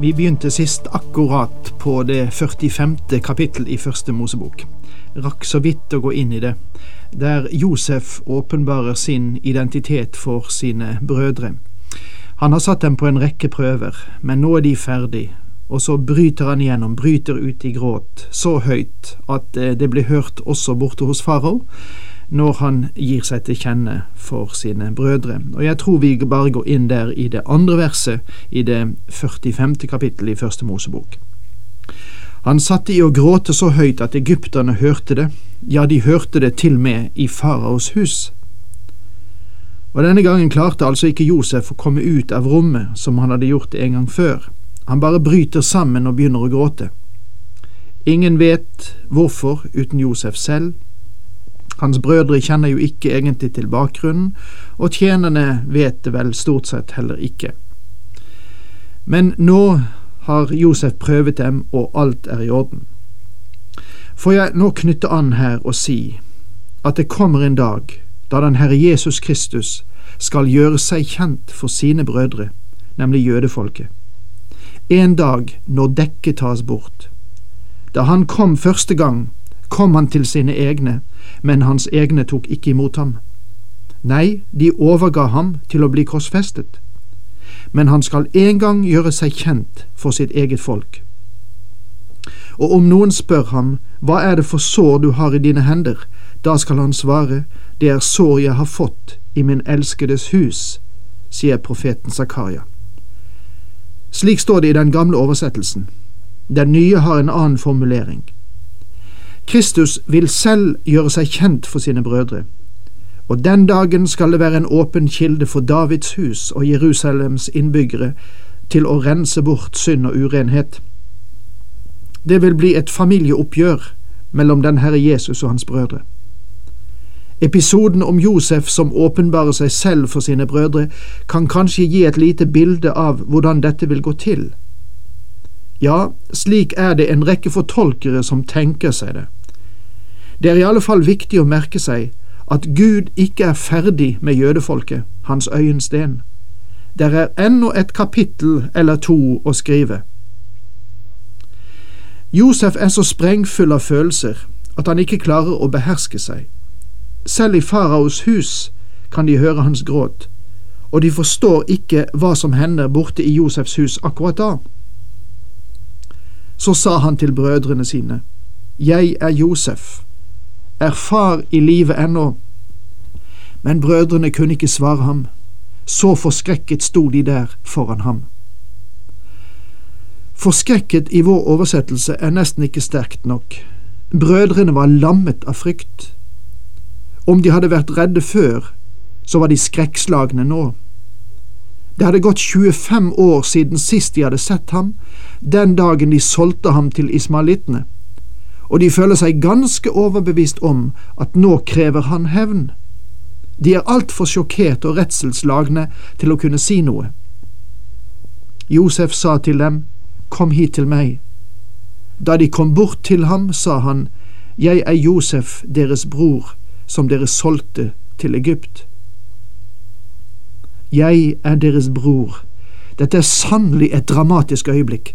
Vi begynte sist akkurat på det 45. kapittel i Første Mosebok. Rakk så vidt å gå inn i det, der Josef åpenbarer sin identitet for sine brødre. Han har satt dem på en rekke prøver, men nå er de ferdig, og så bryter han igjennom, bryter ut i gråt, så høyt at eh, det blir hørt også borte hos farao, når han gir seg til kjenne for sine brødre. Og jeg tror vi bare går inn der i det andre verset i det 45. kapittelet i Første Mosebok. Han satte i å gråte så høyt at egypterne hørte det, ja, de hørte det til med i faraos hus. Og denne gangen klarte altså ikke Josef å komme ut av rommet som han hadde gjort en gang før. Han bare bryter sammen og begynner å gråte. Ingen vet hvorfor uten Josef selv, hans brødre kjenner jo ikke egentlig til bakgrunnen, og tjenerne vet det vel stort sett heller ikke. Men nå har Josef prøvet dem, og alt er i orden. Får jeg nå knytte an her og si at det kommer en dag da den Herre Jesus Kristus skal gjøre seg kjent for sine brødre, nemlig jødefolket. En dag når dekket tas bort. Da han kom første gang, kom han til sine egne, men hans egne tok ikke imot ham. Nei, de overga ham til å bli korsfestet. Men han skal en gang gjøre seg kjent for sitt eget folk. Og om noen spør ham, hva er det for sår du har i dine hender, da skal han svare, det er sår jeg har fått i min elskedes hus, sier profeten Zakaria. Slik står det i den gamle oversettelsen. Den nye har en annen formulering. Kristus vil selv gjøre seg kjent for sine brødre, og den dagen skal det være en åpen kilde for Davids hus og Jerusalems innbyggere til å rense bort synd og urenhet. Det vil bli et familieoppgjør mellom den Herre Jesus og hans brødre. Episoden om Josef som åpenbarer seg selv for sine brødre, kan kanskje gi et lite bilde av hvordan dette vil gå til. Ja, slik er det en rekke fortolkere som tenker seg det. Det er i alle fall viktig å merke seg at Gud ikke er ferdig med jødefolket, hans øyensten. Der er ennå et kapittel eller to å skrive. Josef er så sprengfull av følelser at han ikke klarer å beherske seg. Selv i faraos hus kan de høre hans gråt, og de forstår ikke hva som hender borte i Josefs hus akkurat da. Så sa han til brødrene sine, Jeg er Josef er far i live ennå? Men brødrene kunne ikke svare ham, så forskrekket sto de der foran ham. Forskrekket i vår oversettelse er nesten ikke sterkt nok. Brødrene var lammet av frykt. Om de hadde vært redde før, så var de skrekkslagne nå. Det hadde gått 25 år siden sist de hadde sett ham, den dagen de solgte ham til ismaelittene og de føler seg ganske overbevist om at nå krever han hevn. De er altfor sjokkert og redselslagne til å kunne si noe. Josef sa til dem, Kom hit til meg. Da de kom bort til ham, sa han, Jeg er Josef, deres bror, som dere solgte til Egypt. Jeg er deres bror. Dette er sannelig et dramatisk øyeblikk.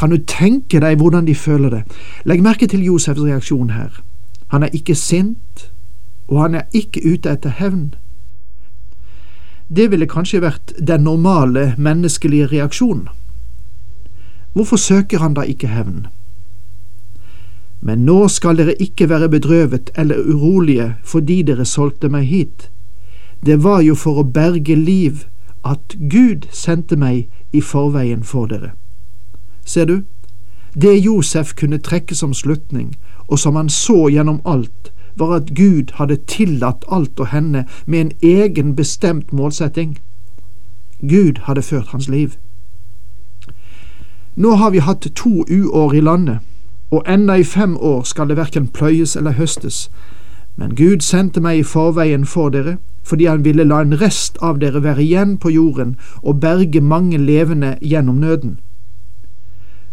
Kan du tenke deg hvordan de føler det? Legg merke til Josefs reaksjon her. Han er ikke sint, og han er ikke ute etter hevn. Det ville kanskje vært den normale menneskelige reaksjonen. Hvorfor søker han da ikke hevn? Men nå skal dere ikke være bedrøvet eller urolige fordi dere solgte meg hit. Det var jo for å berge liv at Gud sendte meg i forveien for dere. Ser du, det Josef kunne trekke som slutning, og som han så gjennom alt, var at Gud hadde tillatt alt å hende med en egen bestemt målsetting. Gud hadde ført hans liv. Nå har vi hatt to uår i landet, og enda i fem år skal det verken pløyes eller høstes. Men Gud sendte meg i forveien for dere, fordi han ville la en rest av dere være igjen på jorden og berge mange levende gjennom nøden.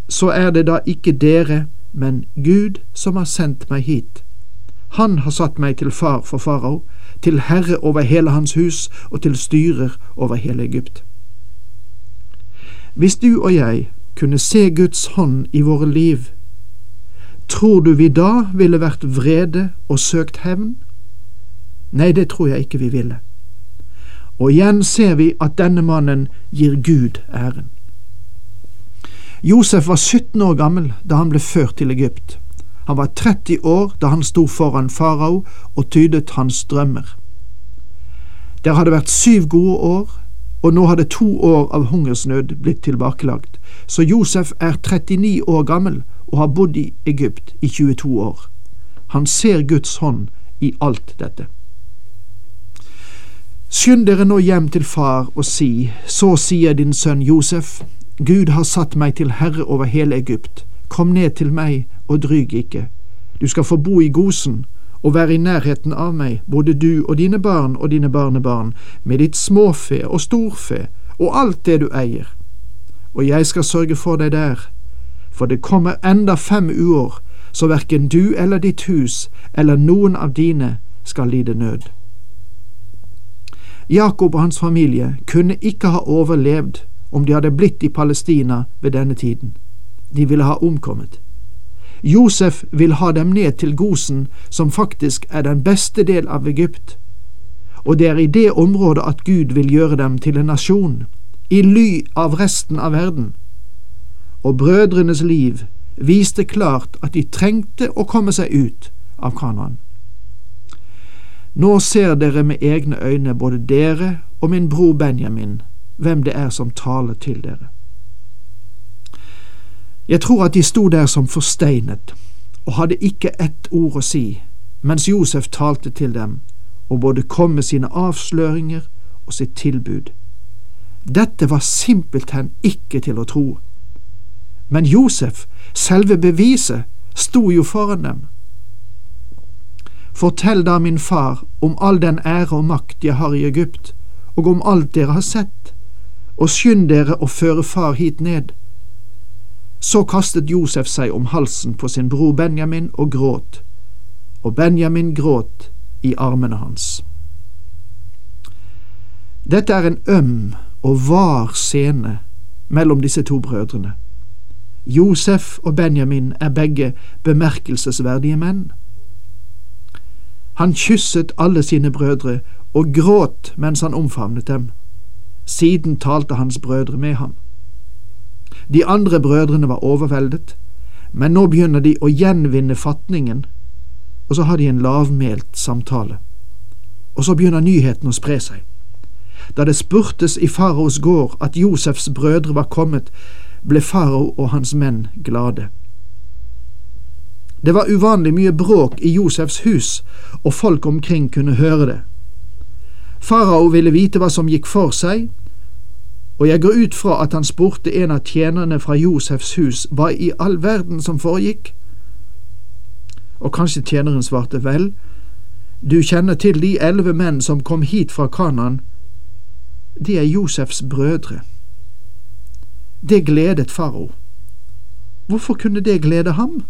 Så er det da ikke dere, men Gud som har sendt meg hit. Han har satt meg til far for farao, til herre over hele hans hus og til styrer over hele Egypt. Hvis du og jeg kunne se Guds hånd i våre liv, tror du vi da ville vært vrede og søkt hevn? Nei, det tror jeg ikke vi ville. Og igjen ser vi at denne mannen gir Gud æren. Josef var 17 år gammel da han ble ført til Egypt. Han var 30 år da han sto foran farao og tydet hans drømmer. Der hadde vært syv gode år, og nå hadde to år av hungersnød blitt tilbakelagt, så Josef er 39 år gammel og har bodd i Egypt i 22 år. Han ser Guds hånd i alt dette. Skynd dere nå hjem til far og si, så sier din sønn Josef, Gud har satt meg til herre over hele Egypt, kom ned til meg og dryg ikke, du skal få bo i Gosen og være i nærheten av meg, både du og dine barn og dine barnebarn, med ditt småfe og storfe og alt det du eier. Og jeg skal sørge for deg der, for det kommer enda fem uår, så verken du eller ditt hus eller noen av dine skal lide nød. Jakob og hans familie kunne ikke ha overlevd om de hadde blitt i Palestina ved denne tiden. De ville ha omkommet. Josef vil ha dem ned til Gosen, som faktisk er den beste del av Egypt, og det er i det området at Gud vil gjøre dem til en nasjon, i ly av resten av verden. Og brødrenes liv viste klart at de trengte å komme seg ut av Kanaan. Nå ser dere med egne øyne, både dere og min bror Benjamin, hvem det er som taler til dere. Jeg tror at de sto der som forsteinet og hadde ikke ett ord å si, mens Josef talte til dem og både kom med sine avsløringer og sitt tilbud. Dette var simpelthen ikke til å tro. Men Josef, selve beviset, sto jo foran dem. Fortell da min far om all den ære og makt jeg har i Egypt, og om alt dere har sett, og skynd dere å føre far hit ned. Så kastet Josef seg om halsen på sin bror Benjamin og gråt, og Benjamin gråt i armene hans. Dette er en øm og var scene mellom disse to brødrene. Josef og Benjamin er begge bemerkelsesverdige menn. Han kysset alle sine brødre og gråt mens han omfavnet dem. Siden talte hans brødre med ham. De andre brødrene var overveldet, men nå begynner de å gjenvinne fatningen, og så har de en lavmælt samtale. Og så begynner nyheten å spre seg. Da det spurtes i faraos gård at Josefs brødre var kommet, ble farao og hans menn glade. Det var uvanlig mye bråk i Josefs hus, og folk omkring kunne høre det. Farao ville vite hva som gikk for seg, og jeg går ut fra at han spurte en av tjenerne fra Josefs hus hva i all verden som foregikk. Og kanskje tjeneren svarte vel, du kjenner til de elleve menn som kom hit fra Kanan, de er Josefs brødre. Det gledet farao. Hvorfor kunne det glede ham?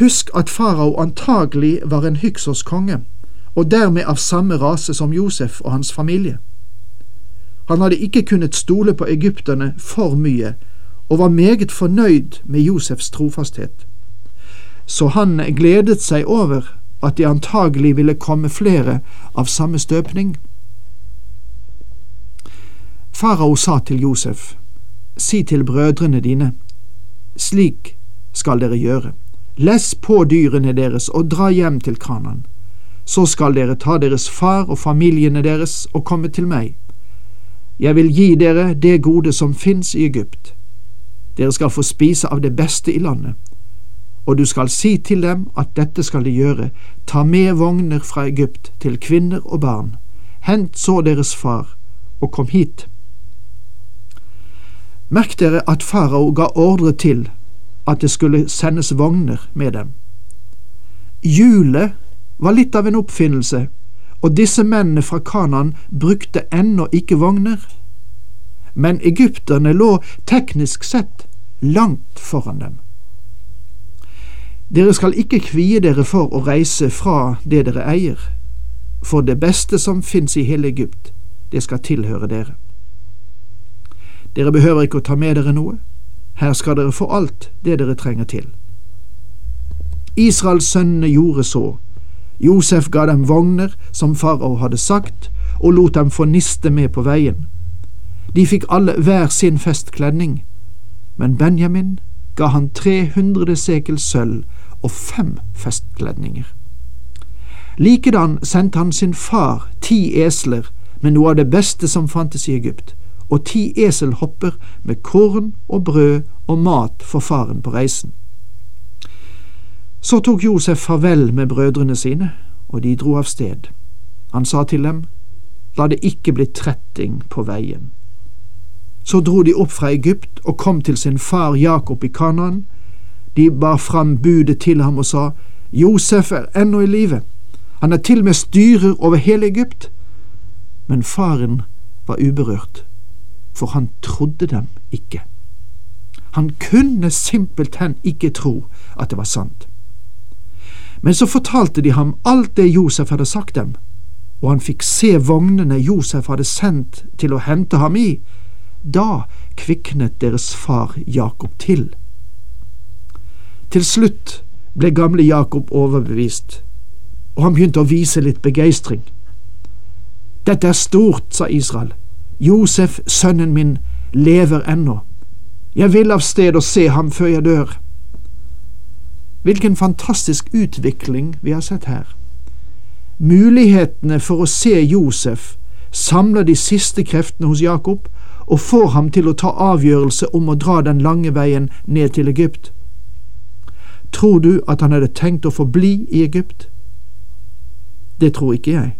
Husk at farao antagelig var en Hyksos konge, og dermed av samme rase som Josef og hans familie. Han hadde ikke kunnet stole på egypterne for mye, og var meget fornøyd med Josefs trofasthet. Så han gledet seg over at det antagelig ville komme flere av samme støpning. Farao sa til Josef, si til brødrene dine, slik skal dere gjøre, less på dyrene deres og dra hjem til Kanan. Så skal dere ta deres far og familiene deres og komme til meg. Jeg vil gi dere det gode som fins i Egypt. Dere skal få spise av det beste i landet. Og du skal si til dem at dette skal de gjøre, ta med vogner fra Egypt til kvinner og barn, hent så deres far, og kom hit. Merk dere at farao ga ordre til at det skulle sendes vogner med dem. Hjulet var litt av en oppfinnelse, og disse mennene fra Kanan brukte ennå ikke vogner. Men egypterne lå teknisk sett langt foran dem. Dere skal ikke kvie dere for å reise fra det dere eier, for det beste som fins i hele Egypt, det skal tilhøre dere. Dere behøver ikke å ta med dere noe, her skal dere få alt det dere trenger til. Israels sønnene gjorde så. Josef ga dem vogner, som farao hadde sagt, og lot dem få niste med på veien. De fikk alle hver sin festkledning, men Benjamin ga han 300 sekel sølv og fem festkledninger. Likedan sendte han sin far ti esler med noe av det beste som fantes i Egypt, og ti eselhopper med korn og brød og mat for faren på reisen. Så tok Josef farvel med brødrene sine, og de dro av sted. Han sa til dem, La det ikke bli tretting på veien. Så dro de opp fra Egypt og kom til sin far Jakob i Kanaan. De bar fram budet til ham og sa, Josef er ennå i live, han er til med styrer over hele Egypt. Men faren var uberørt, for han trodde dem ikke. Han kunne simpelthen ikke tro at det var sant. Men så fortalte de ham alt det Josef hadde sagt dem, og han fikk se vognene Josef hadde sendt til å hente ham i. Da kviknet deres far Jakob til. Til slutt ble gamle Jakob overbevist, og han begynte å vise litt begeistring. Dette er stort, sa Israel. Josef, sønnen min, lever ennå. Jeg vil av sted og se ham før jeg dør. Hvilken fantastisk utvikling vi har sett her. Mulighetene for å se Josef samler de siste kreftene hos Jakob og får ham til å ta avgjørelse om å dra den lange veien ned til Egypt. Tror du at han hadde tenkt å forbli i Egypt? Det tror ikke jeg.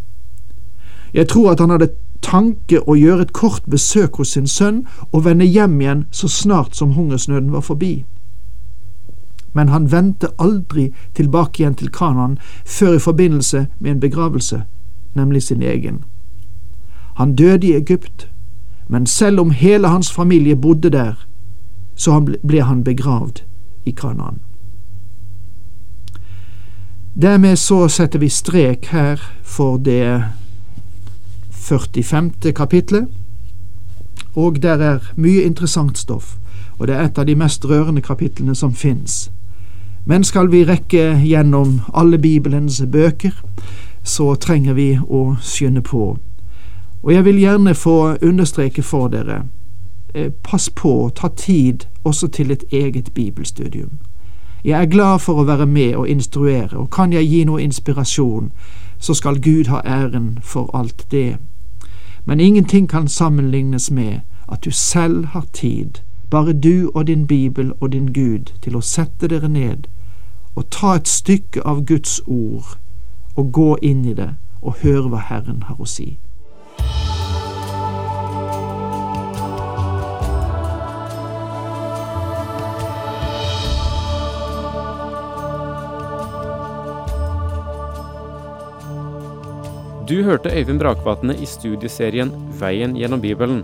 Jeg tror at han hadde tanke å gjøre et kort besøk hos sin sønn og vende hjem igjen så snart som hungersnøden var forbi men han vendte aldri tilbake igjen til Kanan før i forbindelse med en begravelse, nemlig sin egen. Han døde i Egypt, men selv om hele hans familie bodde der, så ble han begravd i Kanan. Dermed så setter vi strek her for det 45. kapitlet, og der er mye interessant stoff, og det er et av de mest rørende kapitlene som fins. Men skal vi rekke gjennom alle Bibelens bøker, så trenger vi å skynde på. Og jeg vil gjerne få understreke for dere, eh, pass på, ta tid også til et eget bibelstudium. Jeg er glad for å være med og instruere, og kan jeg gi noe inspirasjon, så skal Gud ha æren for alt det. Men ingenting kan sammenlignes med at du selv har tid bare du og din bibel og din Gud, til å sette dere ned og ta et stykke av Guds ord og gå inn i det og høre hva Herren har å si. Du hørte Øyvind Brakvatne i studieserien Veien gjennom Bibelen.